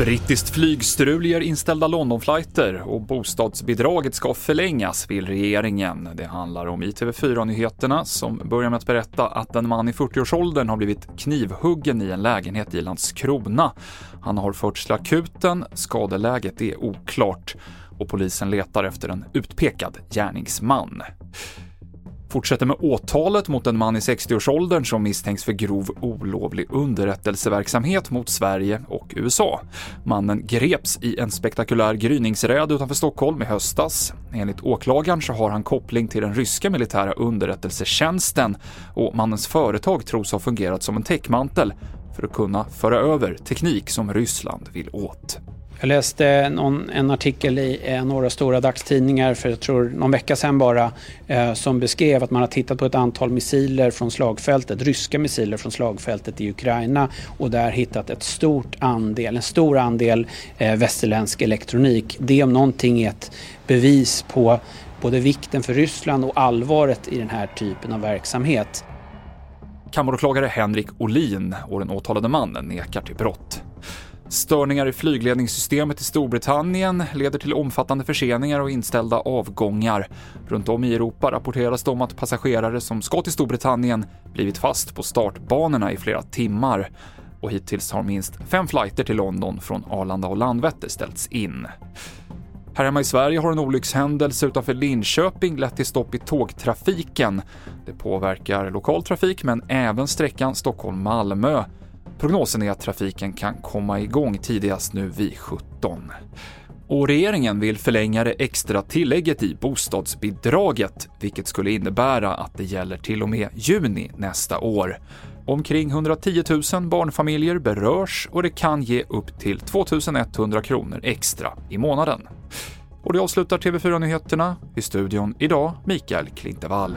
Brittiskt flygstrul ger inställda Londonflighter och bostadsbidraget ska förlängas, vill regeringen. Det handlar om i TV4-nyheterna som börjar med att berätta att en man i 40-årsåldern har blivit knivhuggen i en lägenhet i Landskrona. Han har förts till akuten, skadeläget är oklart och polisen letar efter en utpekad gärningsman fortsätter med åtalet mot en man i 60-årsåldern som misstänks för grov olovlig underrättelseverksamhet mot Sverige och USA. Mannen greps i en spektakulär gryningsräd utanför Stockholm i höstas. Enligt åklagaren så har han koppling till den ryska militära underrättelsetjänsten och mannens företag tros ha fungerat som en täckmantel för att kunna föra över teknik som Ryssland vill åt. Jag läste någon, en artikel i eh, några stora dagstidningar för jag tror någon vecka sedan bara eh, som beskrev att man har tittat på ett antal missiler från slagfältet, ryska missiler från slagfältet i Ukraina och där hittat ett stort andel, en stor andel eh, västerländsk elektronik. Det om någonting är ett bevis på både vikten för Ryssland och allvaret i den här typen av verksamhet. Kammaråklagare Henrik Olin och den åtalade mannen nekar till brott. Störningar i flygledningssystemet i Storbritannien leder till omfattande förseningar och inställda avgångar. Runt om i Europa rapporteras det om att passagerare som ska till Storbritannien blivit fast på startbanorna i flera timmar. Och hittills har minst fem flighter till London från Arlanda och Landvetter ställts in. Här hemma i Sverige har en olyckshändelse utanför Linköping lett till stopp i tågtrafiken. Det påverkar lokal trafik, men även sträckan Stockholm-Malmö. Prognosen är att trafiken kan komma igång tidigast nu vid 17. Och regeringen vill förlänga det extra tillägget i bostadsbidraget, vilket skulle innebära att det gäller till och med juni nästa år. Omkring 110 000 barnfamiljer berörs och det kan ge upp till 2 100 kronor extra i månaden. Och det avslutar TV4-nyheterna. I studion idag, Mikael Klintevall.